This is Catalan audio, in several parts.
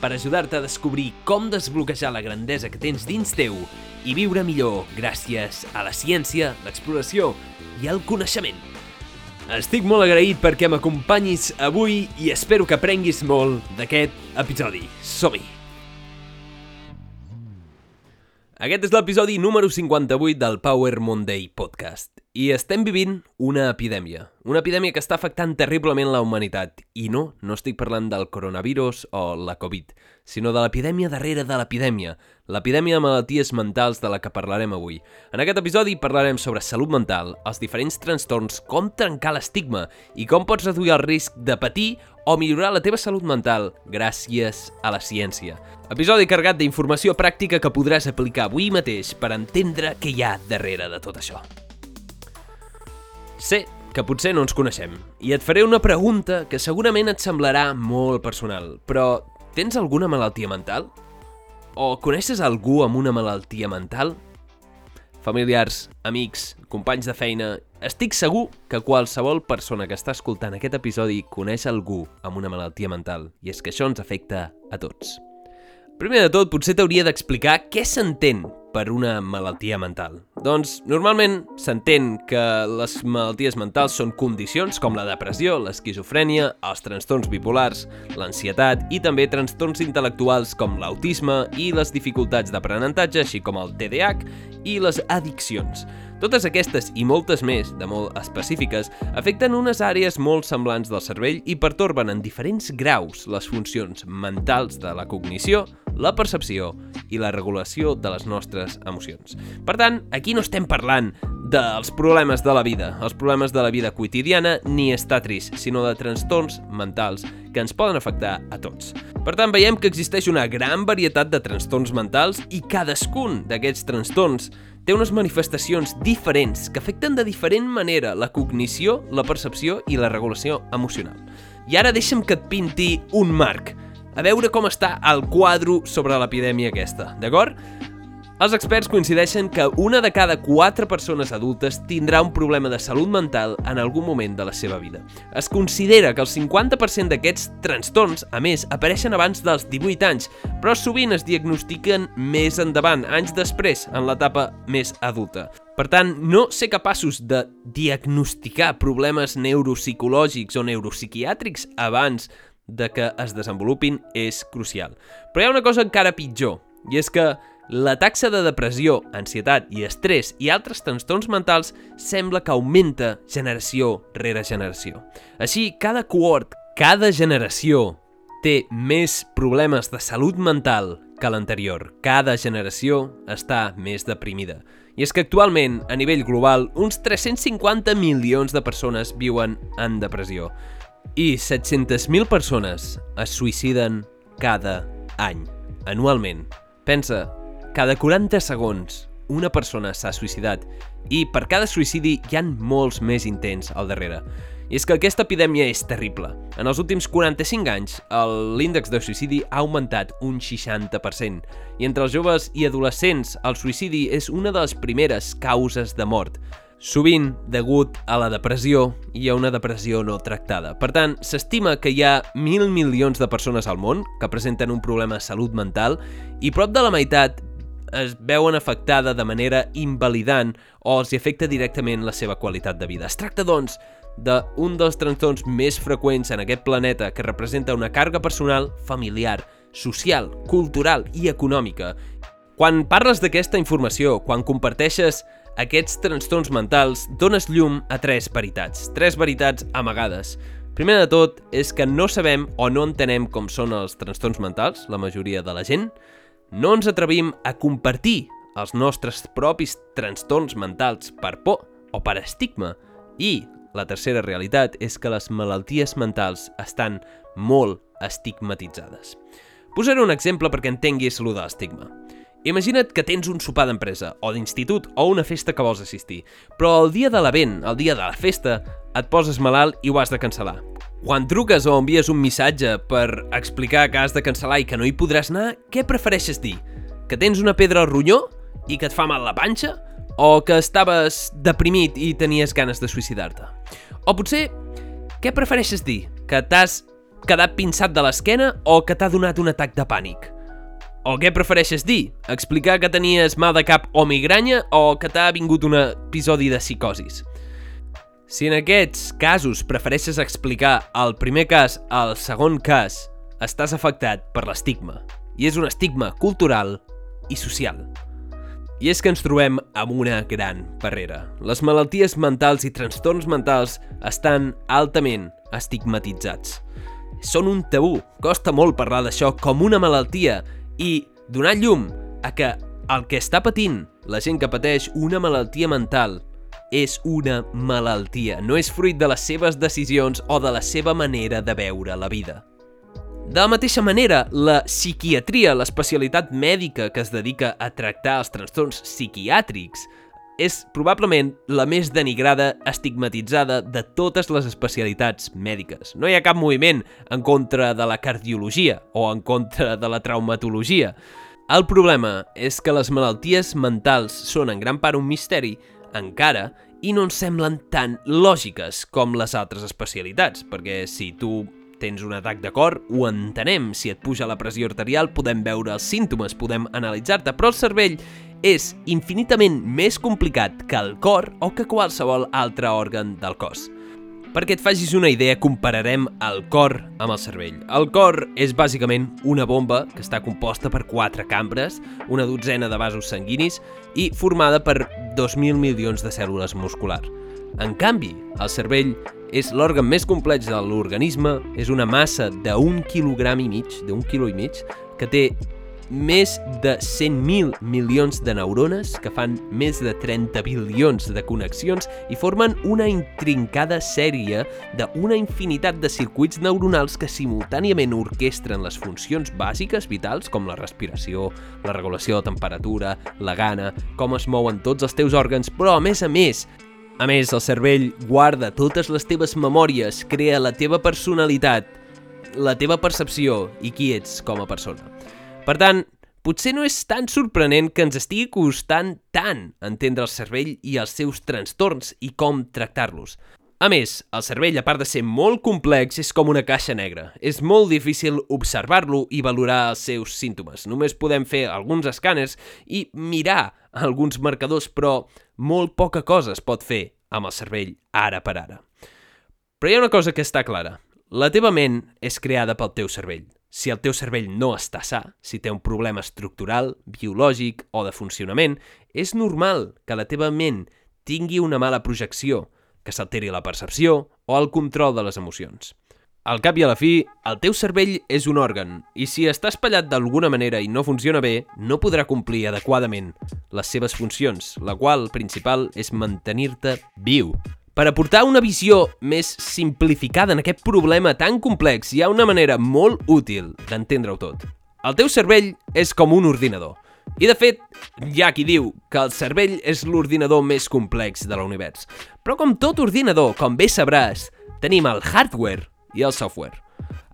per ajudar-te a descobrir com desbloquejar la grandesa que tens dins teu i viure millor gràcies a la ciència, l'exploració i el coneixement. Estic molt agraït perquè m'acompanyis avui i espero que aprenguis molt d'aquest episodi. Som-hi! Aquest és l'episodi número 58 del Power Monday Podcast. I estem vivint una epidèmia. Una epidèmia que està afectant terriblement la humanitat. I no, no estic parlant del coronavirus o la Covid, sinó de l'epidèmia darrere de l'epidèmia. L'epidèmia de malalties mentals de la que parlarem avui. En aquest episodi parlarem sobre salut mental, els diferents trastorns, com trencar l'estigma i com pots reduir el risc de patir o millorar la teva salut mental gràcies a la ciència. Episodi carregat d'informació pràctica que podràs aplicar avui mateix per entendre què hi ha darrere de tot això. Sé que potser no ens coneixem i et faré una pregunta que segurament et semblarà molt personal, però tens alguna malaltia mental? O coneixes algú amb una malaltia mental? Familiars, amics, companys de feina... Estic segur que qualsevol persona que està escoltant aquest episodi coneix algú amb una malaltia mental i és que això ens afecta a tots. Primer de tot, potser t'hauria d'explicar què s'entén per una malaltia mental. Doncs, normalment s'entén que les malalties mentals són condicions com la depressió, l'esquizofrènia, els trastorns bipolars, l'ansietat i també trastorns intel·lectuals com l'autisme i les dificultats d'aprenentatge, així com el TDAH i les addiccions. Totes aquestes i moltes més, de molt específiques, afecten unes àrees molt semblants del cervell i pertorben en diferents graus les funcions mentals de la cognició, la percepció i la regulació de les nostres emocions. Per tant, aquí no estem parlant dels problemes de la vida, els problemes de la vida quotidiana, ni estar trist, sinó de trastorns mentals que ens poden afectar a tots. Per tant, veiem que existeix una gran varietat de trastorns mentals i cadascun d'aquests trastorns té unes manifestacions diferents que afecten de diferent manera la cognició, la percepció i la regulació emocional. I ara deixa'm que et pinti un marc, a veure com està el quadro sobre l'epidèmia aquesta, d'acord? Els experts coincideixen que una de cada quatre persones adultes tindrà un problema de salut mental en algun moment de la seva vida. Es considera que el 50% d'aquests trastorns, a més, apareixen abans dels 18 anys, però sovint es diagnostiquen més endavant, anys després, en l'etapa més adulta. Per tant, no ser capaços de diagnosticar problemes neuropsicològics o neuropsiquiàtrics abans de que es desenvolupin és crucial. Però hi ha una cosa encara pitjor, i és que la taxa de depressió, ansietat i estrès i altres trastorns mentals sembla que augmenta generació rere generació. Així, cada cohort, cada generació té més problemes de salut mental que l'anterior. Cada generació està més deprimida. I és que actualment, a nivell global, uns 350 milions de persones viuen en depressió. I 700.000 persones es suïciden cada any, anualment. Pensa, cada 40 segons una persona s'ha suïcidat i per cada suïcidi hi han molts més intents al darrere. I és que aquesta epidèmia és terrible. En els últims 45 anys, l'índex de suïcidi ha augmentat un 60%, i entre els joves i adolescents el suïcidi és una de les primeres causes de mort, sovint degut a la depressió i a una depressió no tractada. Per tant, s'estima que hi ha mil milions de persones al món que presenten un problema de salut mental i prop de la meitat es veuen afectada de manera invalidant o els afecta directament la seva qualitat de vida. Es tracta, doncs, d'un dels trastorns més freqüents en aquest planeta que representa una càrrega personal, familiar, social, cultural i econòmica. Quan parles d'aquesta informació, quan comparteixes aquests trastorns mentals, dones llum a tres veritats, tres veritats amagades. Primer de tot és que no sabem o no entenem com són els trastorns mentals, la majoria de la gent, no ens atrevim a compartir els nostres propis trastorns mentals per por o per estigma i la tercera realitat és que les malalties mentals estan molt estigmatitzades. Posaré un exemple perquè entenguis lo de l'estigma. Imagina't que tens un sopar d'empresa, o d'institut, o una festa que vols assistir, però el dia de l'event, el dia de la festa, et poses malalt i ho has de cancel·lar. Quan truques o envies un missatge per explicar que has de cancel·lar i que no hi podràs anar, què prefereixes dir? Que tens una pedra al ronyó i que et fa mal la panxa? O que estaves deprimit i tenies ganes de suïcidar-te? O potser, què prefereixes dir? Que t'has quedat pinçat de l'esquena o que t'ha donat un atac de pànic? O què prefereixes dir? Explicar que tenies mal de cap o migranya o que t'ha vingut un episodi de psicosis? Si en aquests casos prefereixes explicar el primer cas al segon cas, estàs afectat per l'estigma. I és un estigma cultural i social. I és que ens trobem amb una gran barrera. Les malalties mentals i trastorns mentals estan altament estigmatitzats. Són un tabú, costa molt parlar d'això com una malaltia i donar llum a que el que està patint la gent que pateix una malaltia mental és una malaltia, no és fruit de les seves decisions o de la seva manera de veure la vida. De la mateixa manera, la psiquiatria, l'especialitat mèdica que es dedica a tractar els trastorns psiquiàtrics, és probablement la més denigrada, estigmatitzada de totes les especialitats mèdiques. No hi ha cap moviment en contra de la cardiologia o en contra de la traumatologia. El problema és que les malalties mentals són en gran part un misteri, encara, i no ens semblen tan lògiques com les altres especialitats, perquè si tu tens un atac de cor, ho entenem. Si et puja la pressió arterial, podem veure els símptomes, podem analitzar-te, però el cervell és infinitament més complicat que el cor o que qualsevol altre òrgan del cos. Perquè et facis una idea, compararem el cor amb el cervell. El cor és bàsicament una bomba que està composta per quatre cambres, una dotzena de vasos sanguinis i formada per 2.000 milions de cèl·lules musculars. En canvi, el cervell és l'òrgan més complex de l'organisme, és una massa d'un quilogram i mig, d'un quilo i mig, que té més de 100.000 milions de neurones que fan més de 30 bilions de connexions i formen una intrincada sèrie d'una infinitat de circuits neuronals que simultàniament orquestren les funcions bàsiques vitals com la respiració, la regulació de temperatura, la gana, com es mouen tots els teus òrgans, però a més a més a més, el cervell guarda totes les teves memòries, crea la teva personalitat, la teva percepció i qui ets com a persona. Per tant, potser no és tan sorprenent que ens estigui costant tant entendre el cervell i els seus trastorns i com tractar-los. A més, el cervell, a part de ser molt complex, és com una caixa negra. És molt difícil observar-lo i valorar els seus símptomes. Només podem fer alguns escàners i mirar alguns marcadors, però molt poca cosa es pot fer amb el cervell ara per ara. Però hi ha una cosa que està clara. La teva ment és creada pel teu cervell. Si el teu cervell no està sa, si té un problema estructural, biològic o de funcionament, és normal que la teva ment tingui una mala projecció, que s'alteri la percepció o el control de les emocions. Al cap i a la fi, el teu cervell és un òrgan, i si està espatllat d'alguna manera i no funciona bé, no podrà complir adequadament les seves funcions, la qual principal és mantenir-te viu, per aportar una visió més simplificada en aquest problema tan complex, hi ha una manera molt útil d'entendre-ho tot. El teu cervell és com un ordinador. I de fet, hi ha qui diu que el cervell és l'ordinador més complex de l'univers. Però com tot ordinador, com bé sabràs, tenim el hardware i el software.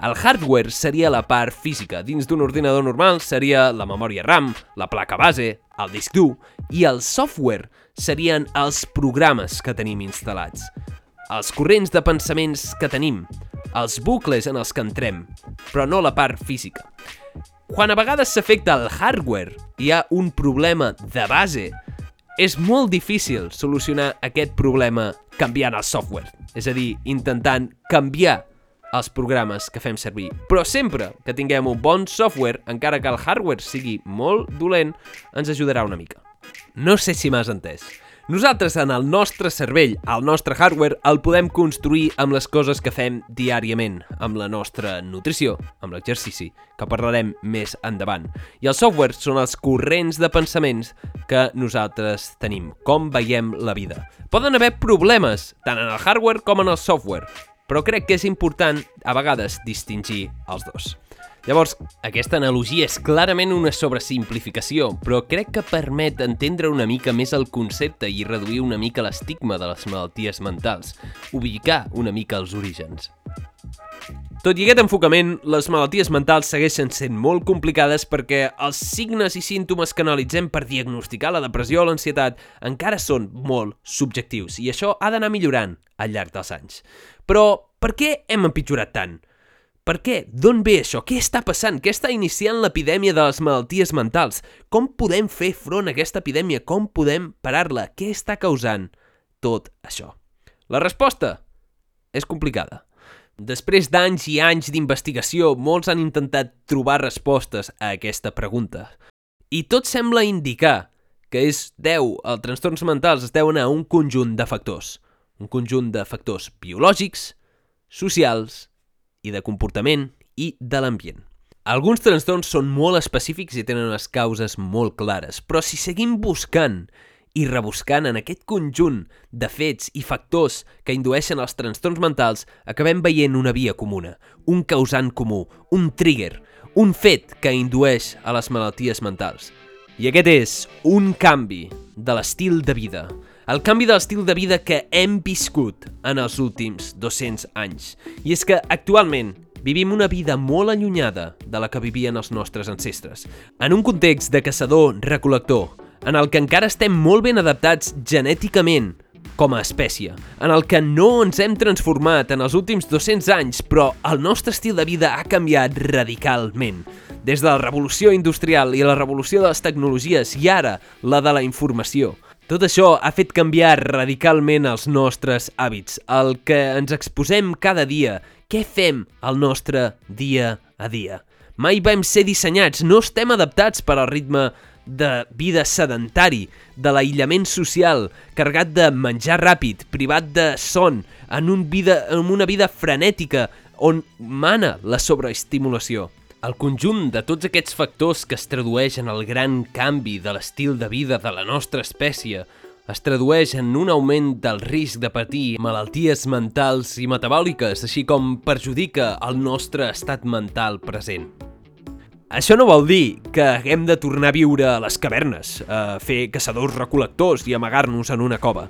El hardware seria la part física. Dins d'un ordinador normal seria la memòria RAM, la placa base, el disc dur, i el software serien els programes que tenim instal·lats, els corrents de pensaments que tenim, els bucles en els que entrem, però no la part física. Quan a vegades s'afecta el hardware, hi ha un problema de base, és molt difícil solucionar aquest problema canviant el software, és a dir, intentant canviar els programes que fem servir. Però sempre que tinguem un bon software, encara que el hardware sigui molt dolent, ens ajudarà una mica. No sé si m'has entès. Nosaltres, en el nostre cervell, el nostre hardware, el podem construir amb les coses que fem diàriament, amb la nostra nutrició, amb l'exercici, que parlarem més endavant. I el software són els corrents de pensaments que nosaltres tenim, com veiem la vida. Poden haver problemes, tant en el hardware com en el software, però crec que és important, a vegades, distingir els dos. Llavors, aquesta analogia és clarament una sobresimplificació, però crec que permet entendre una mica més el concepte i reduir una mica l'estigma de les malalties mentals, ubicar una mica els orígens. Tot i aquest enfocament, les malalties mentals segueixen sent molt complicades perquè els signes i símptomes que analitzem per diagnosticar la depressió o l'ansietat encara són molt subjectius i això ha d'anar millorant al llarg dels anys. Però per què hem empitjorat tant? Per què? D'on ve això? Què està passant? Què està iniciant l'epidèmia de les malalties mentals? Com podem fer front a aquesta epidèmia? Com podem parar-la? Què està causant tot això? La resposta és complicada. Després d'anys i anys d'investigació, molts han intentat trobar respostes a aquesta pregunta. I tot sembla indicar que és deu, els trastorns mentals es deuen a un conjunt de factors. Un conjunt de factors biològics, socials i de comportament i de l'ambient. Alguns trastorns són molt específics i tenen unes causes molt clares, però si seguim buscant i rebuscant en aquest conjunt de fets i factors que indueixen els trastorns mentals, acabem veient una via comuna, un causant comú, un trigger, un fet que indueix a les malalties mentals. I aquest és un canvi de l'estil de vida, el canvi de l'estil de vida que hem viscut en els últims 200 anys. I és que actualment vivim una vida molt allunyada de la que vivien els nostres ancestres. En un context de caçador-recol·lector, en el que encara estem molt ben adaptats genèticament com a espècie, en el que no ens hem transformat en els últims 200 anys, però el nostre estil de vida ha canviat radicalment. Des de la revolució industrial i la revolució de les tecnologies i ara la de la informació. Tot això ha fet canviar radicalment els nostres hàbits, el que ens exposem cada dia, què fem al nostre dia a dia. Mai vam ser dissenyats, no estem adaptats per al ritme de vida sedentari, de l'aïllament social, carregat de menjar ràpid, privat de son, en, un vida, en una vida frenètica on mana la sobreestimulació. El conjunt de tots aquests factors que es tradueix en el gran canvi de l'estil de vida de la nostra espècie es tradueix en un augment del risc de patir malalties mentals i metabòliques, així com perjudica el nostre estat mental present. Això no vol dir que haguem de tornar a viure a les cavernes, a fer caçadors-recol·lectors i amagar-nos en una cova.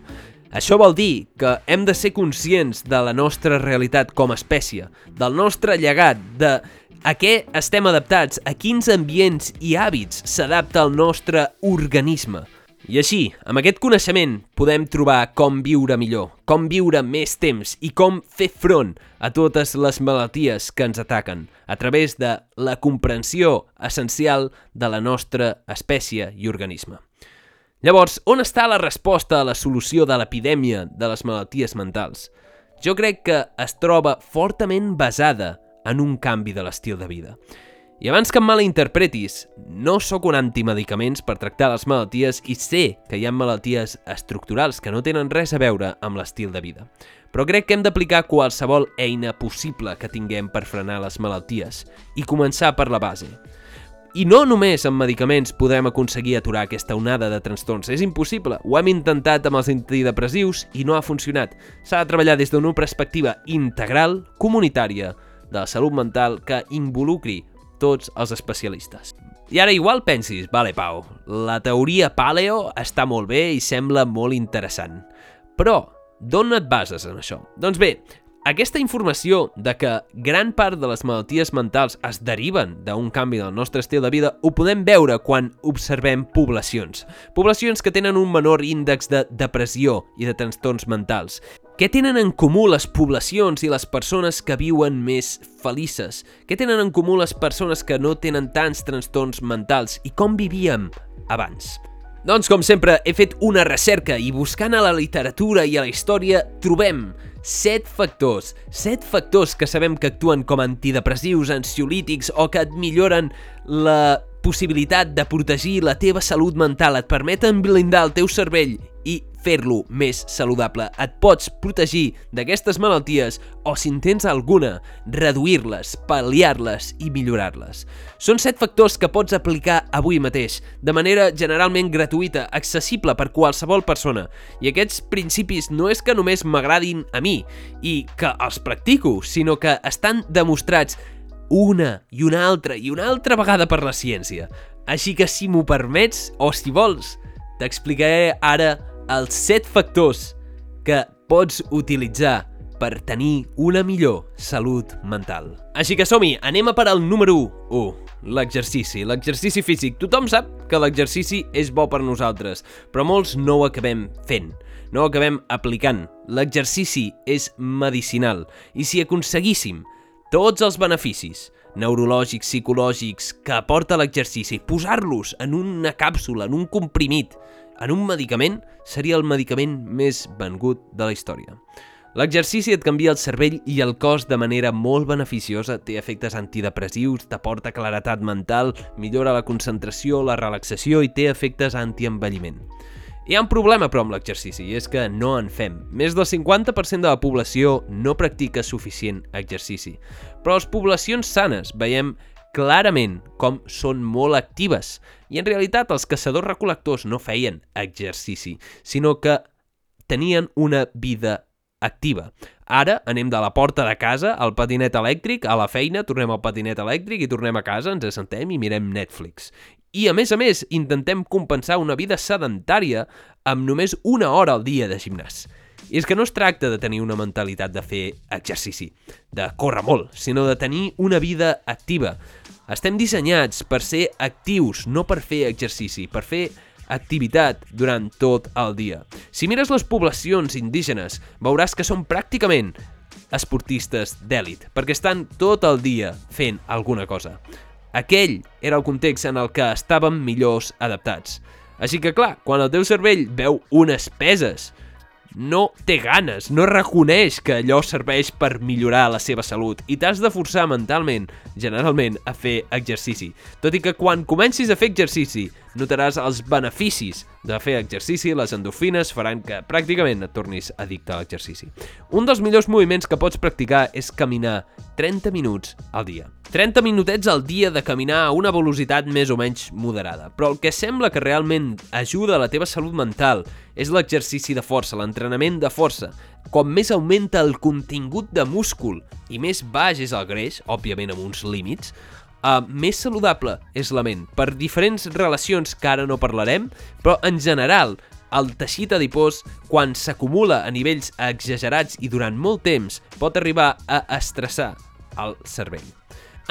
Això vol dir que hem de ser conscients de la nostra realitat com a espècie, del nostre llegat, de a què estem adaptats, a quins ambients i hàbits s'adapta el nostre organisme. I així, amb aquest coneixement, podem trobar com viure millor, com viure més temps i com fer front a totes les malalties que ens ataquen, a través de la comprensió essencial de la nostra espècie i organisme. Llavors, on està la resposta a la solució de l'epidèmia de les malalties mentals? Jo crec que es troba fortament basada en un canvi de l'estil de vida. I abans que em malinterpretis, no sóc un antimedicaments per tractar les malalties i sé que hi ha malalties estructurals que no tenen res a veure amb l'estil de vida. Però crec que hem d'aplicar qualsevol eina possible que tinguem per frenar les malalties i començar per la base. I no només amb medicaments podrem aconseguir aturar aquesta onada de trastorns. És impossible. Ho hem intentat amb els antidepressius i no ha funcionat. S'ha de treballar des d'una perspectiva integral, comunitària, de la salut mental que involucri tots els especialistes. I ara igual pensis, vale Pau, la teoria paleo està molt bé i sembla molt interessant. Però, d'on et bases en això? Doncs bé, aquesta informació de que gran part de les malalties mentals es deriven d'un canvi del nostre estil de vida ho podem veure quan observem poblacions. Poblacions que tenen un menor índex de depressió i de trastorns mentals. Què tenen en comú les poblacions i les persones que viuen més felices? Què tenen en comú les persones que no tenen tants trastorns mentals? I com vivíem abans? Doncs, com sempre, he fet una recerca i buscant a la literatura i a la història trobem set factors, set factors que sabem que actuen com antidepressius, ansiolítics o que et milloren la possibilitat de protegir la teva salut mental, et permeten blindar el teu cervell i fer-lo més saludable. Et pots protegir d'aquestes malalties o, si en tens alguna, reduir-les, pal·liar-les i millorar-les. Són set factors que pots aplicar avui mateix, de manera generalment gratuïta, accessible per qualsevol persona. I aquests principis no és que només m'agradin a mi i que els practico, sinó que estan demostrats una i una altra i una altra vegada per la ciència. Així que si m'ho permets, o si vols, t'explicaré ara els 7 factors que pots utilitzar per tenir una millor salut mental. Així que som-hi, anem a per al número 1. L'exercici, l'exercici físic. Tothom sap que l'exercici és bo per nosaltres, però molts no ho acabem fent, no ho acabem aplicant. L'exercici és medicinal i si aconseguíssim tots els beneficis neurològics, psicològics que aporta l'exercici, posar-los en una càpsula, en un comprimit, en un medicament, seria el medicament més vengut de la història. L'exercici et canvia el cervell i el cos de manera molt beneficiosa, té efectes antidepressius, t'aporta claretat mental, millora la concentració, la relaxació i té efectes antienvelliment. Hi ha un problema, però, amb l'exercici, i és que no en fem. Més del 50% de la població no practica suficient exercici. Però les poblacions sanes veiem clarament com són molt actives. I en realitat els caçadors-recol·lectors no feien exercici, sinó que tenien una vida activa. Ara anem de la porta de casa al patinet elèctric, a la feina, tornem al patinet elèctric i tornem a casa, ens assentem i mirem Netflix. I, a més a més, intentem compensar una vida sedentària amb només una hora al dia de gimnàs. I és que no es tracta de tenir una mentalitat de fer exercici, de córrer molt, sinó de tenir una vida activa. Estem dissenyats per ser actius, no per fer exercici, per fer activitat durant tot el dia. Si mires les poblacions indígenes, veuràs que són pràcticament esportistes d'èlit, perquè estan tot el dia fent alguna cosa. Aquell era el context en el que estàvem millors adaptats. Així que clar, quan el teu cervell veu unes peses, no té ganes, no reconeix que allò serveix per millorar la seva salut i t'has de forçar mentalment, generalment, a fer exercici. Tot i que quan comencis a fer exercici notaràs els beneficis de fer exercici, les endorfines faran que pràcticament et tornis addicte a l'exercici. Un dels millors moviments que pots practicar és caminar 30 minuts al dia. 30 minutets al dia de caminar a una velocitat més o menys moderada, però el que sembla que realment ajuda a la teva salut mental és l'exercici de força, l'entrenament de força. Com més augmenta el contingut de múscul i més baix és el greix, òbviament amb uns límits, uh, més saludable és la ment, per diferents relacions que ara no parlarem, però en general el teixit adipós, quan s'acumula a nivells exagerats i durant molt temps, pot arribar a estressar el cervell.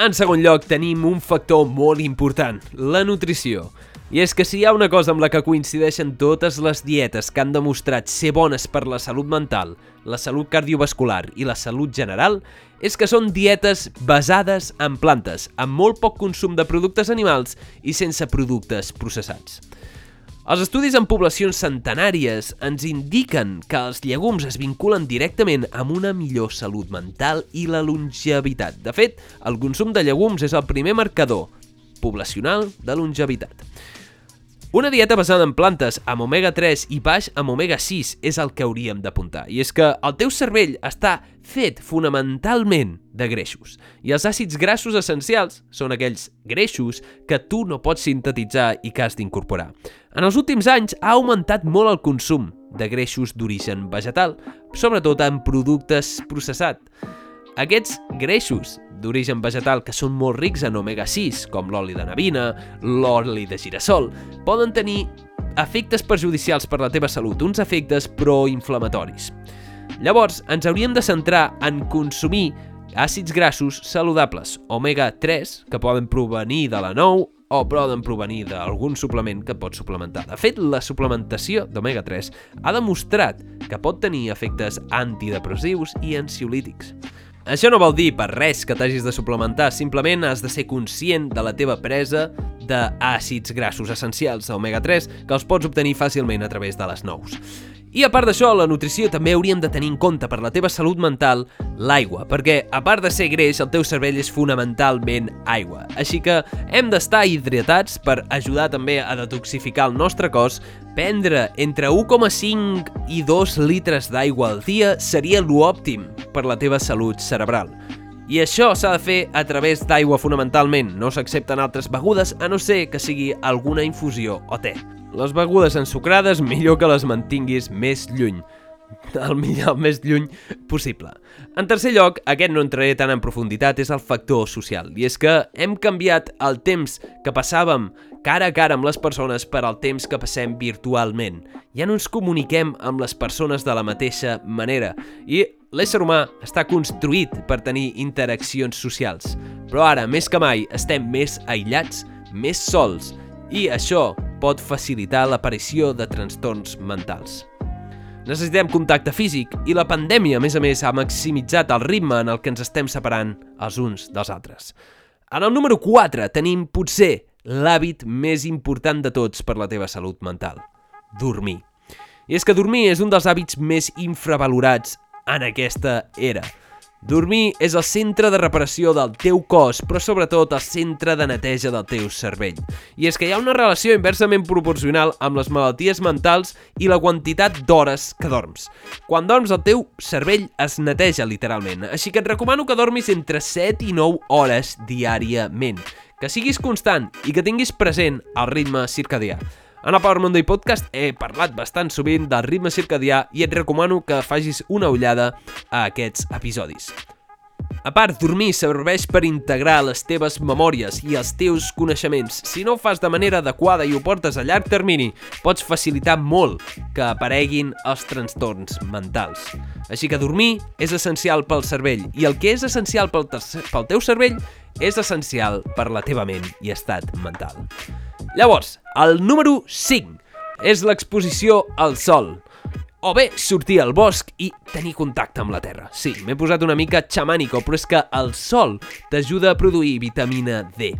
En segon lloc, tenim un factor molt important, la nutrició. I és que si hi ha una cosa amb la que coincideixen totes les dietes que han demostrat ser bones per la salut mental, la salut cardiovascular i la salut general, és que són dietes basades en plantes, amb molt poc consum de productes animals i sense productes processats. Els estudis en poblacions centenàries ens indiquen que els llegums es vinculen directament amb una millor salut mental i la longevitat. De fet, el consum de llegums és el primer marcador poblacional de longevitat. Una dieta basada en plantes amb omega-3 i baix amb omega-6 és el que hauríem d'apuntar. I és que el teu cervell està fet fonamentalment de greixos. I els àcids grassos essencials són aquells greixos que tu no pots sintetitzar i que has d'incorporar. En els últims anys ha augmentat molt el consum de greixos d'origen vegetal, sobretot en productes processats. Aquests greixos d'origen vegetal que són molt rics en omega-6, com l'oli de navina, l'oli de girassol, poden tenir efectes perjudicials per la teva salut, uns efectes proinflamatoris. Llavors, ens hauríem de centrar en consumir àcids grassos saludables, omega-3, que poden provenir de la nou o poden provenir d'algun suplement que pots suplementar. De fet, la suplementació d'omega-3 ha demostrat que pot tenir efectes antidepressius i ansiolítics. Això no vol dir per res que t'hagis de suplementar, simplement has de ser conscient de la teva presa d'àcids grassos essencials, omega-3, que els pots obtenir fàcilment a través de les nous. I a part d'això, la nutrició també hauríem de tenir en compte per la teva salut mental l'aigua, perquè a part de ser greix, el teu cervell és fonamentalment aigua. Així que hem d'estar hidratats per ajudar també a detoxificar el nostre cos. Prendre entre 1,5 i 2 litres d'aigua al dia seria l'òptim per la teva salut cerebral. I això s'ha de fer a través d'aigua fonamentalment, no s'accepten altres begudes a no ser que sigui alguna infusió o te. Les begudes ensucrades millor que les mantinguis més lluny el, millor, el més lluny possible. En tercer lloc, aquest no entraré tan en profunditat, és el factor social. I és que hem canviat el temps que passàvem cara a cara amb les persones per al temps que passem virtualment. Ja no ens comuniquem amb les persones de la mateixa manera i l'ésser humà està construït per tenir interaccions socials. Però ara, més que mai, estem més aïllats, més sols, i això pot facilitar l'aparició de trastorns mentals. Necessitem contacte físic i la pandèmia, a més a més, ha maximitzat el ritme en el que ens estem separant els uns dels altres. En el número 4 tenim potser l'hàbit més important de tots per la teva salut mental. Dormir. I és que dormir és un dels hàbits més infravalorats en aquesta era. Dormir és el centre de reparació del teu cos, però sobretot el centre de neteja del teu cervell. I és que hi ha una relació inversament proporcional amb les malalties mentals i la quantitat d'hores que dorms. Quan dorms el teu cervell es neteja literalment, així que et recomano que dormis entre 7 i 9 hores diàriament, que siguis constant i que tinguis present el ritme circadià. En el Power Monday Podcast he parlat bastant sovint del ritme circadià i et recomano que facis una ullada a aquests episodis. A part, dormir serveix per integrar les teves memòries i els teus coneixements. Si no ho fas de manera adequada i ho portes a llarg termini, pots facilitar molt que apareguin els trastorns mentals. Així que dormir és essencial pel cervell i el que és essencial pel, pel teu cervell és essencial per la teva ment i estat mental. Llavors, el número 5 és l'exposició al sol. O bé, sortir al bosc i tenir contacte amb la terra. Sí, m'he posat una mica xamànico, però és que el sol t'ajuda a produir vitamina D.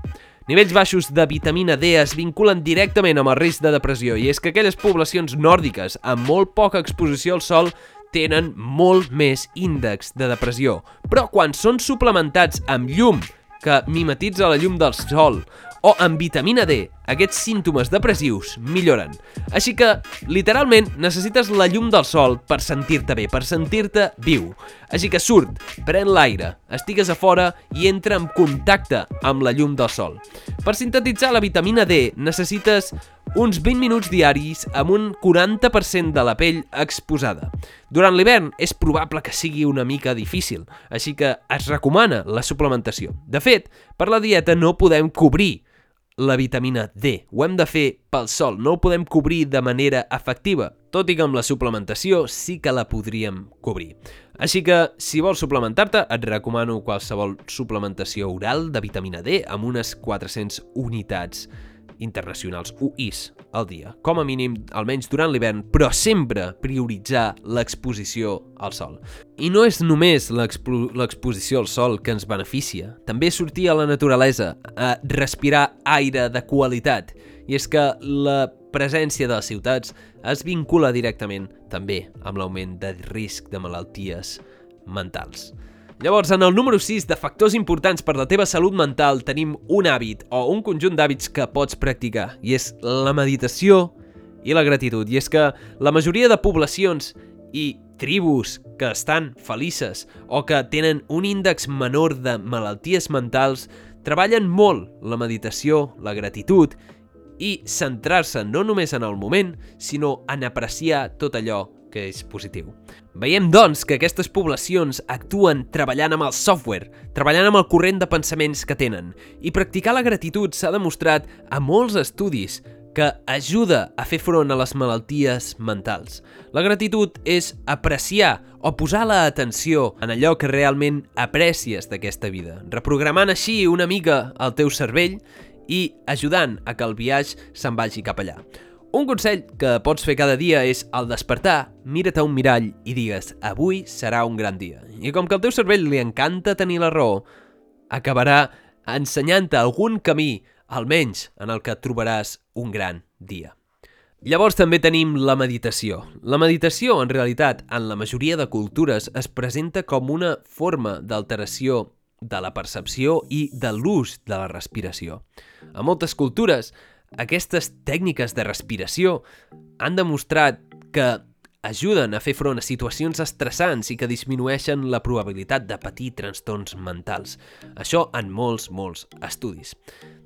Nivells baixos de vitamina D es vinculen directament amb el risc de depressió i és que aquelles poblacions nòrdiques amb molt poca exposició al sol tenen molt més índex de depressió. Però quan són suplementats amb llum que mimetitza la llum del sol o amb vitamina D, aquests símptomes depressius milloren. Així que, literalment, necessites la llum del sol per sentir-te bé, per sentir-te viu. Així que surt, pren l'aire, estigues a fora i entra en contacte amb la llum del sol. Per sintetitzar la vitamina D necessites uns 20 minuts diaris amb un 40% de la pell exposada. Durant l'hivern és probable que sigui una mica difícil, així que es recomana la suplementació. De fet, per la dieta no podem cobrir la vitamina D. Ho hem de fer pel sol, no ho podem cobrir de manera efectiva, tot i que amb la suplementació sí que la podríem cobrir. Així que, si vols suplementar-te, et recomano qualsevol suplementació oral de vitamina D amb unes 400 unitats internacionals, UIs, al dia, com a mínim, almenys durant l'hivern, però sempre prioritzar l'exposició al sol. I no és només l'exposició al sol que ens beneficia, també sortir a la naturalesa, a respirar aire de qualitat, i és que la presència de les ciutats es vincula directament també amb l'augment de risc de malalties mentals. Llavors, en el número 6 de factors importants per la teva salut mental tenim un hàbit o un conjunt d'hàbits que pots practicar i és la meditació i la gratitud. I és que la majoria de poblacions i tribus que estan felices o que tenen un índex menor de malalties mentals treballen molt la meditació, la gratitud i centrar-se no només en el moment, sinó en apreciar tot allò que és positiu. Veiem, doncs, que aquestes poblacions actuen treballant amb el software, treballant amb el corrent de pensaments que tenen, i practicar la gratitud s'ha demostrat a molts estudis que ajuda a fer front a les malalties mentals. La gratitud és apreciar o posar l'atenció en allò que realment aprecies d'aquesta vida, reprogramant així una mica el teu cervell i ajudant a que el viatge se'n vagi cap allà. Un consell que pots fer cada dia és, al despertar, mira't a un mirall i digues avui serà un gran dia. I com que al teu cervell li encanta tenir la raó, acabarà ensenyant-te algun camí, almenys en el que trobaràs un gran dia. Llavors també tenim la meditació. La meditació, en realitat, en la majoria de cultures, es presenta com una forma d'alteració de la percepció i de l'ús de la respiració. A moltes cultures, aquestes tècniques de respiració han demostrat que ajuden a fer front a situacions estressants i que disminueixen la probabilitat de patir trastorns mentals. Això en molts, molts estudis.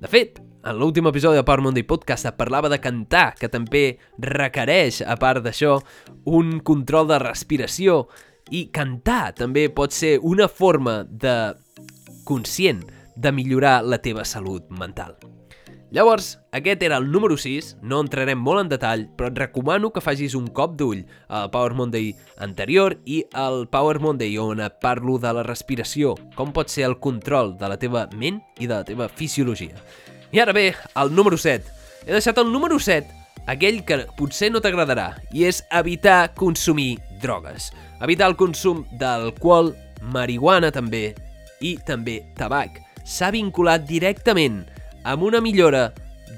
De fet, en l'últim episodi de Power Monday Podcast es parlava de cantar, que també requereix, a part d'això, un control de respiració i cantar també pot ser una forma de conscient de millorar la teva salut mental. Llavors, aquest era el número 6, no entrarem molt en detall, però et recomano que facis un cop d'ull al Power Monday anterior i al Power Monday on et parlo de la respiració, com pot ser el control de la teva ment i de la teva fisiologia. I ara bé, el número 7. He deixat el número 7, aquell que potser no t'agradarà, i és evitar consumir drogues. Evitar el consum d'alcohol, marihuana també, i també tabac. S'ha vinculat directament amb una millora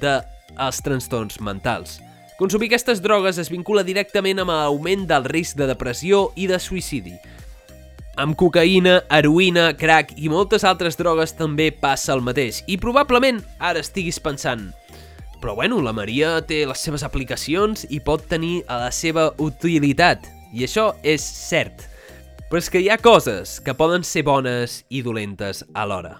dels trastorns mentals. Consumir aquestes drogues es vincula directament amb l'augment del risc de depressió i de suïcidi. Amb cocaïna, heroïna, crack i moltes altres drogues també passa el mateix. I probablement ara estiguis pensant però bueno, la Maria té les seves aplicacions i pot tenir la seva utilitat. I això és cert. Però és que hi ha coses que poden ser bones i dolentes alhora.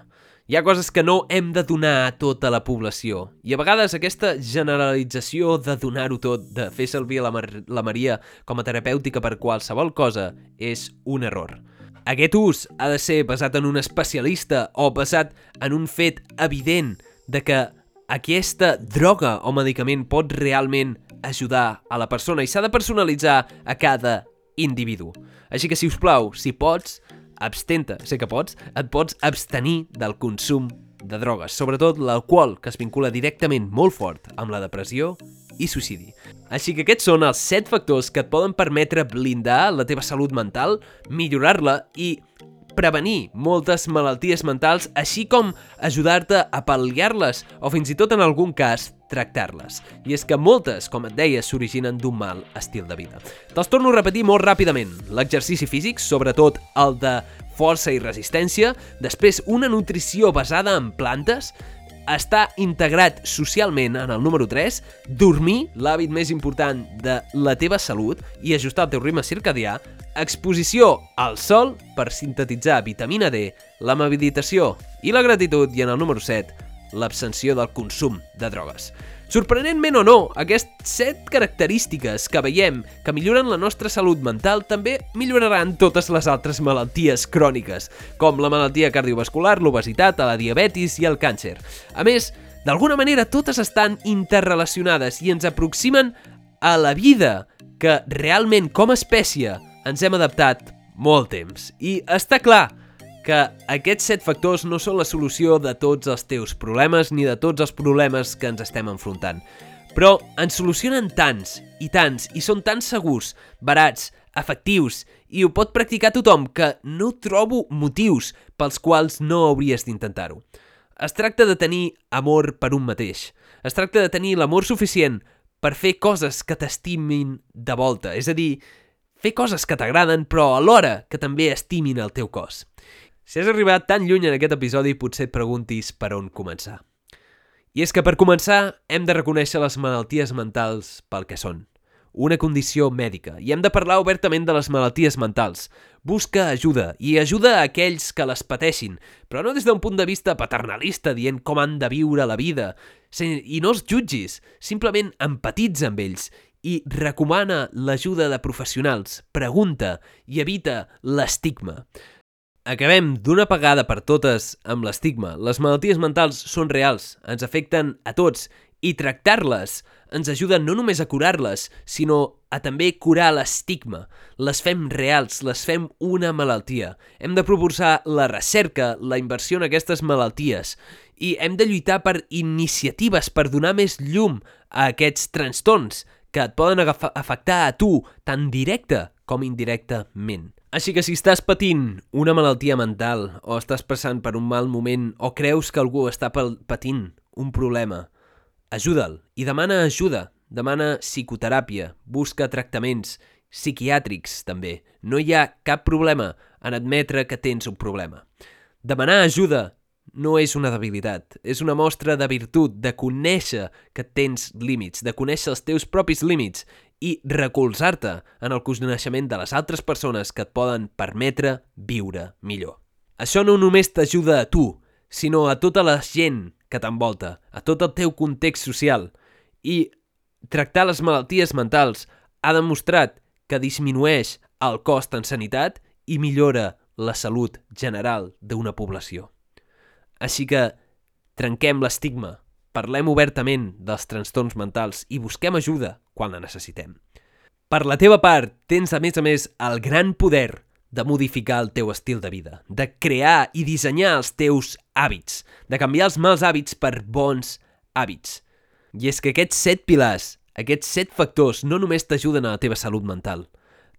Hi ha coses que no hem de donar a tota la població. I a vegades aquesta generalització de donar-ho tot, de fer servir la, Mar la Maria com a terapèutica per qualsevol cosa, és un error. Aquest ús ha de ser basat en un especialista o basat en un fet evident de que aquesta droga o medicament pot realment ajudar a la persona i s'ha de personalitzar a cada individu. Així que, si us plau, si pots, abstenta, sé que pots, et pots abstenir del consum de drogues, sobretot l'alcohol, que es vincula directament molt fort amb la depressió i suïcidi. Així que aquests són els 7 factors que et poden permetre blindar la teva salut mental, millorar-la i prevenir moltes malalties mentals, així com ajudar-te a pal·liar-les o fins i tot en algun cas tractar-les. I és que moltes, com et deia, s'originen d'un mal estil de vida. Te'ls torno a repetir molt ràpidament. L'exercici físic, sobretot el de força i resistència, després una nutrició basada en plantes, està integrat socialment en el número 3, dormir, l'hàbit més important de la teva salut i ajustar el teu ritme circadià, exposició al sol per sintetitzar vitamina D, la meditació i la gratitud i en el número 7, l'abstenció del consum de drogues. Sorprenentment o no, aquestes set característiques que veiem que milloren la nostra salut mental també milloraran totes les altres malalties cròniques, com la malaltia cardiovascular, l'obesitat, la diabetis i el càncer. A més, d'alguna manera totes estan interrelacionades i ens aproximen a la vida que realment com a espècie ens hem adaptat molt temps. I està clar que aquests set factors no són la solució de tots els teus problemes ni de tots els problemes que ens estem enfrontant. Però ens solucionen tants i tants i són tan segurs, barats, efectius i ho pot practicar tothom que no trobo motius pels quals no hauries d'intentar-ho. Es tracta de tenir amor per un mateix. Es tracta de tenir l'amor suficient per fer coses que t'estimin de volta, és a dir, fer coses que t'agraden però alhora que també estimin el teu cos. Si has arribat tan lluny en aquest episodi, potser et preguntis per on començar. I és que per començar hem de reconèixer les malalties mentals pel que són. Una condició mèdica. I hem de parlar obertament de les malalties mentals. Busca ajuda, i ajuda a aquells que les pateixin, però no des d'un punt de vista paternalista dient com han de viure la vida. I no els jutgis, simplement empatitza amb ells i recomana l'ajuda de professionals, pregunta i evita l'estigma. Acabem d'una pagada per totes amb l'estigma. Les malalties mentals són reals, ens afecten a tots i tractar-les ens ajuda no només a curar-les, sinó a també curar l'estigma. Les fem reals, les fem una malaltia. Hem de proposar la recerca, la inversió en aquestes malalties i hem de lluitar per iniciatives per donar més llum a aquests trastorns que et poden afectar a tu tant directe com indirectament. Així que si estàs patint una malaltia mental o estàs passant per un mal moment o creus que algú està patint un problema, ajuda'l i demana ajuda, demana psicoteràpia, busca tractaments psiquiàtrics també. No hi ha cap problema en admetre que tens un problema. Demanar ajuda no és una debilitat, és una mostra de virtut, de conèixer que tens límits, de conèixer els teus propis límits i recolzar-te en el coneixement de les altres persones que et poden permetre viure millor. Això no només t'ajuda a tu, sinó a tota la gent que t'envolta, a tot el teu context social. I tractar les malalties mentals ha demostrat que disminueix el cost en sanitat i millora la salut general d'una població. Així que trenquem l'estigma, parlem obertament dels trastorns mentals i busquem ajuda quan la necessitem. Per la teva part, tens a més a més el gran poder de modificar el teu estil de vida, de crear i dissenyar els teus hàbits, de canviar els mals hàbits per bons hàbits. I és que aquests set pilars, aquests set factors, no només t'ajuden a la teva salut mental,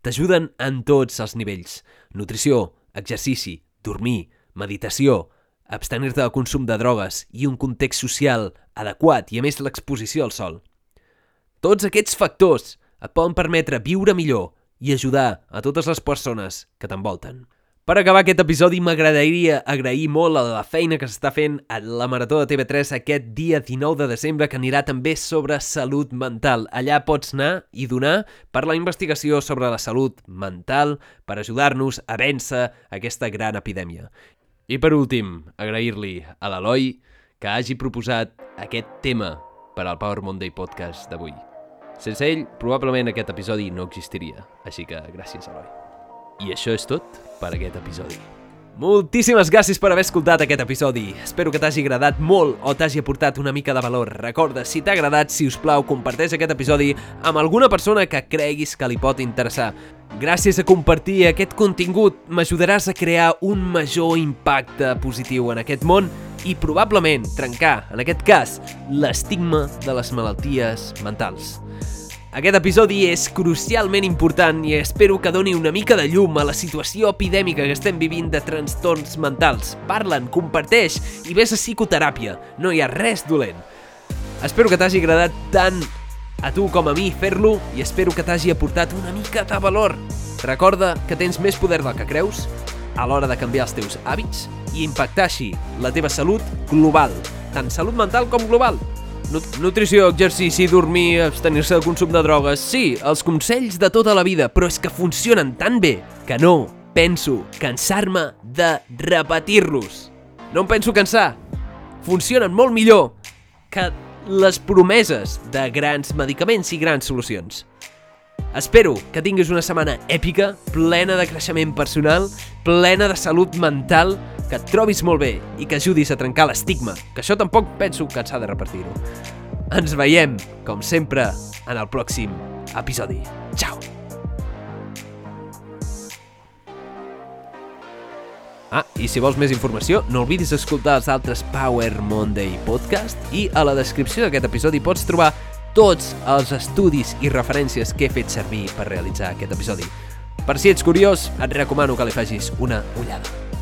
t'ajuden en tots els nivells. Nutrició, exercici, dormir, meditació, abstenir-te del consum de drogues i un context social adequat i a més l'exposició al sol. Tots aquests factors et poden permetre viure millor i ajudar a totes les persones que t'envolten. Per acabar aquest episodi m'agradaria agrair molt a la feina que s'està fent a la Marató de TV3 aquest dia 19 de desembre que anirà també sobre salut mental. Allà pots anar i donar per la investigació sobre la salut mental per ajudar-nos a vèncer aquesta gran epidèmia. I per últim, agrair-li a l'Eloi que hagi proposat aquest tema per al Power Monday Podcast d'avui. Sense ell, probablement aquest episodi no existiria, així que gràcies, Eloi. I això és tot per aquest episodi. Moltíssimes gràcies per haver escoltat aquest episodi. Espero que t'hagi agradat molt o t'hagi aportat una mica de valor. Recorda, si t'ha agradat, si us plau, comparteix aquest episodi amb alguna persona que creguis que li pot interessar. Gràcies a compartir aquest contingut m'ajudaràs a crear un major impacte positiu en aquest món i probablement trencar, en aquest cas, l'estigma de les malalties mentals. Aquest episodi és crucialment important i espero que doni una mica de llum a la situació epidèmica que estem vivint de trastorns mentals. Parla'n, comparteix i vés a psicoteràpia. No hi ha res dolent. Espero que t'hagi agradat tant a tu com a mi fer-lo i espero que t'hagi aportat una mica de valor. Recorda que tens més poder del que creus a l'hora de canviar els teus hàbits i impactar així la teva salut global, tant salut mental com global. Nutrició, exercici, dormir, abstenir-se del consum de drogues... Sí, els consells de tota la vida, però és que funcionen tan bé que no penso cansar-me de repetir-los. No em penso cansar. Funcionen molt millor que les promeses de grans medicaments i grans solucions. Espero que tinguis una setmana èpica, plena de creixement personal, plena de salut mental, que et trobis molt bé i que ajudis a trencar l'estigma, que això tampoc penso que s'ha de repartir-ho. Ens veiem, com sempre, en el pròxim episodi. Ciao! Ah, i si vols més informació, no oblidis escoltar els altres Power Monday podcast i a la descripció d'aquest episodi pots trobar tots els estudis i referències que he fet servir per realitzar aquest episodi. Per si ets curiós, et recomano que li facis una ullada.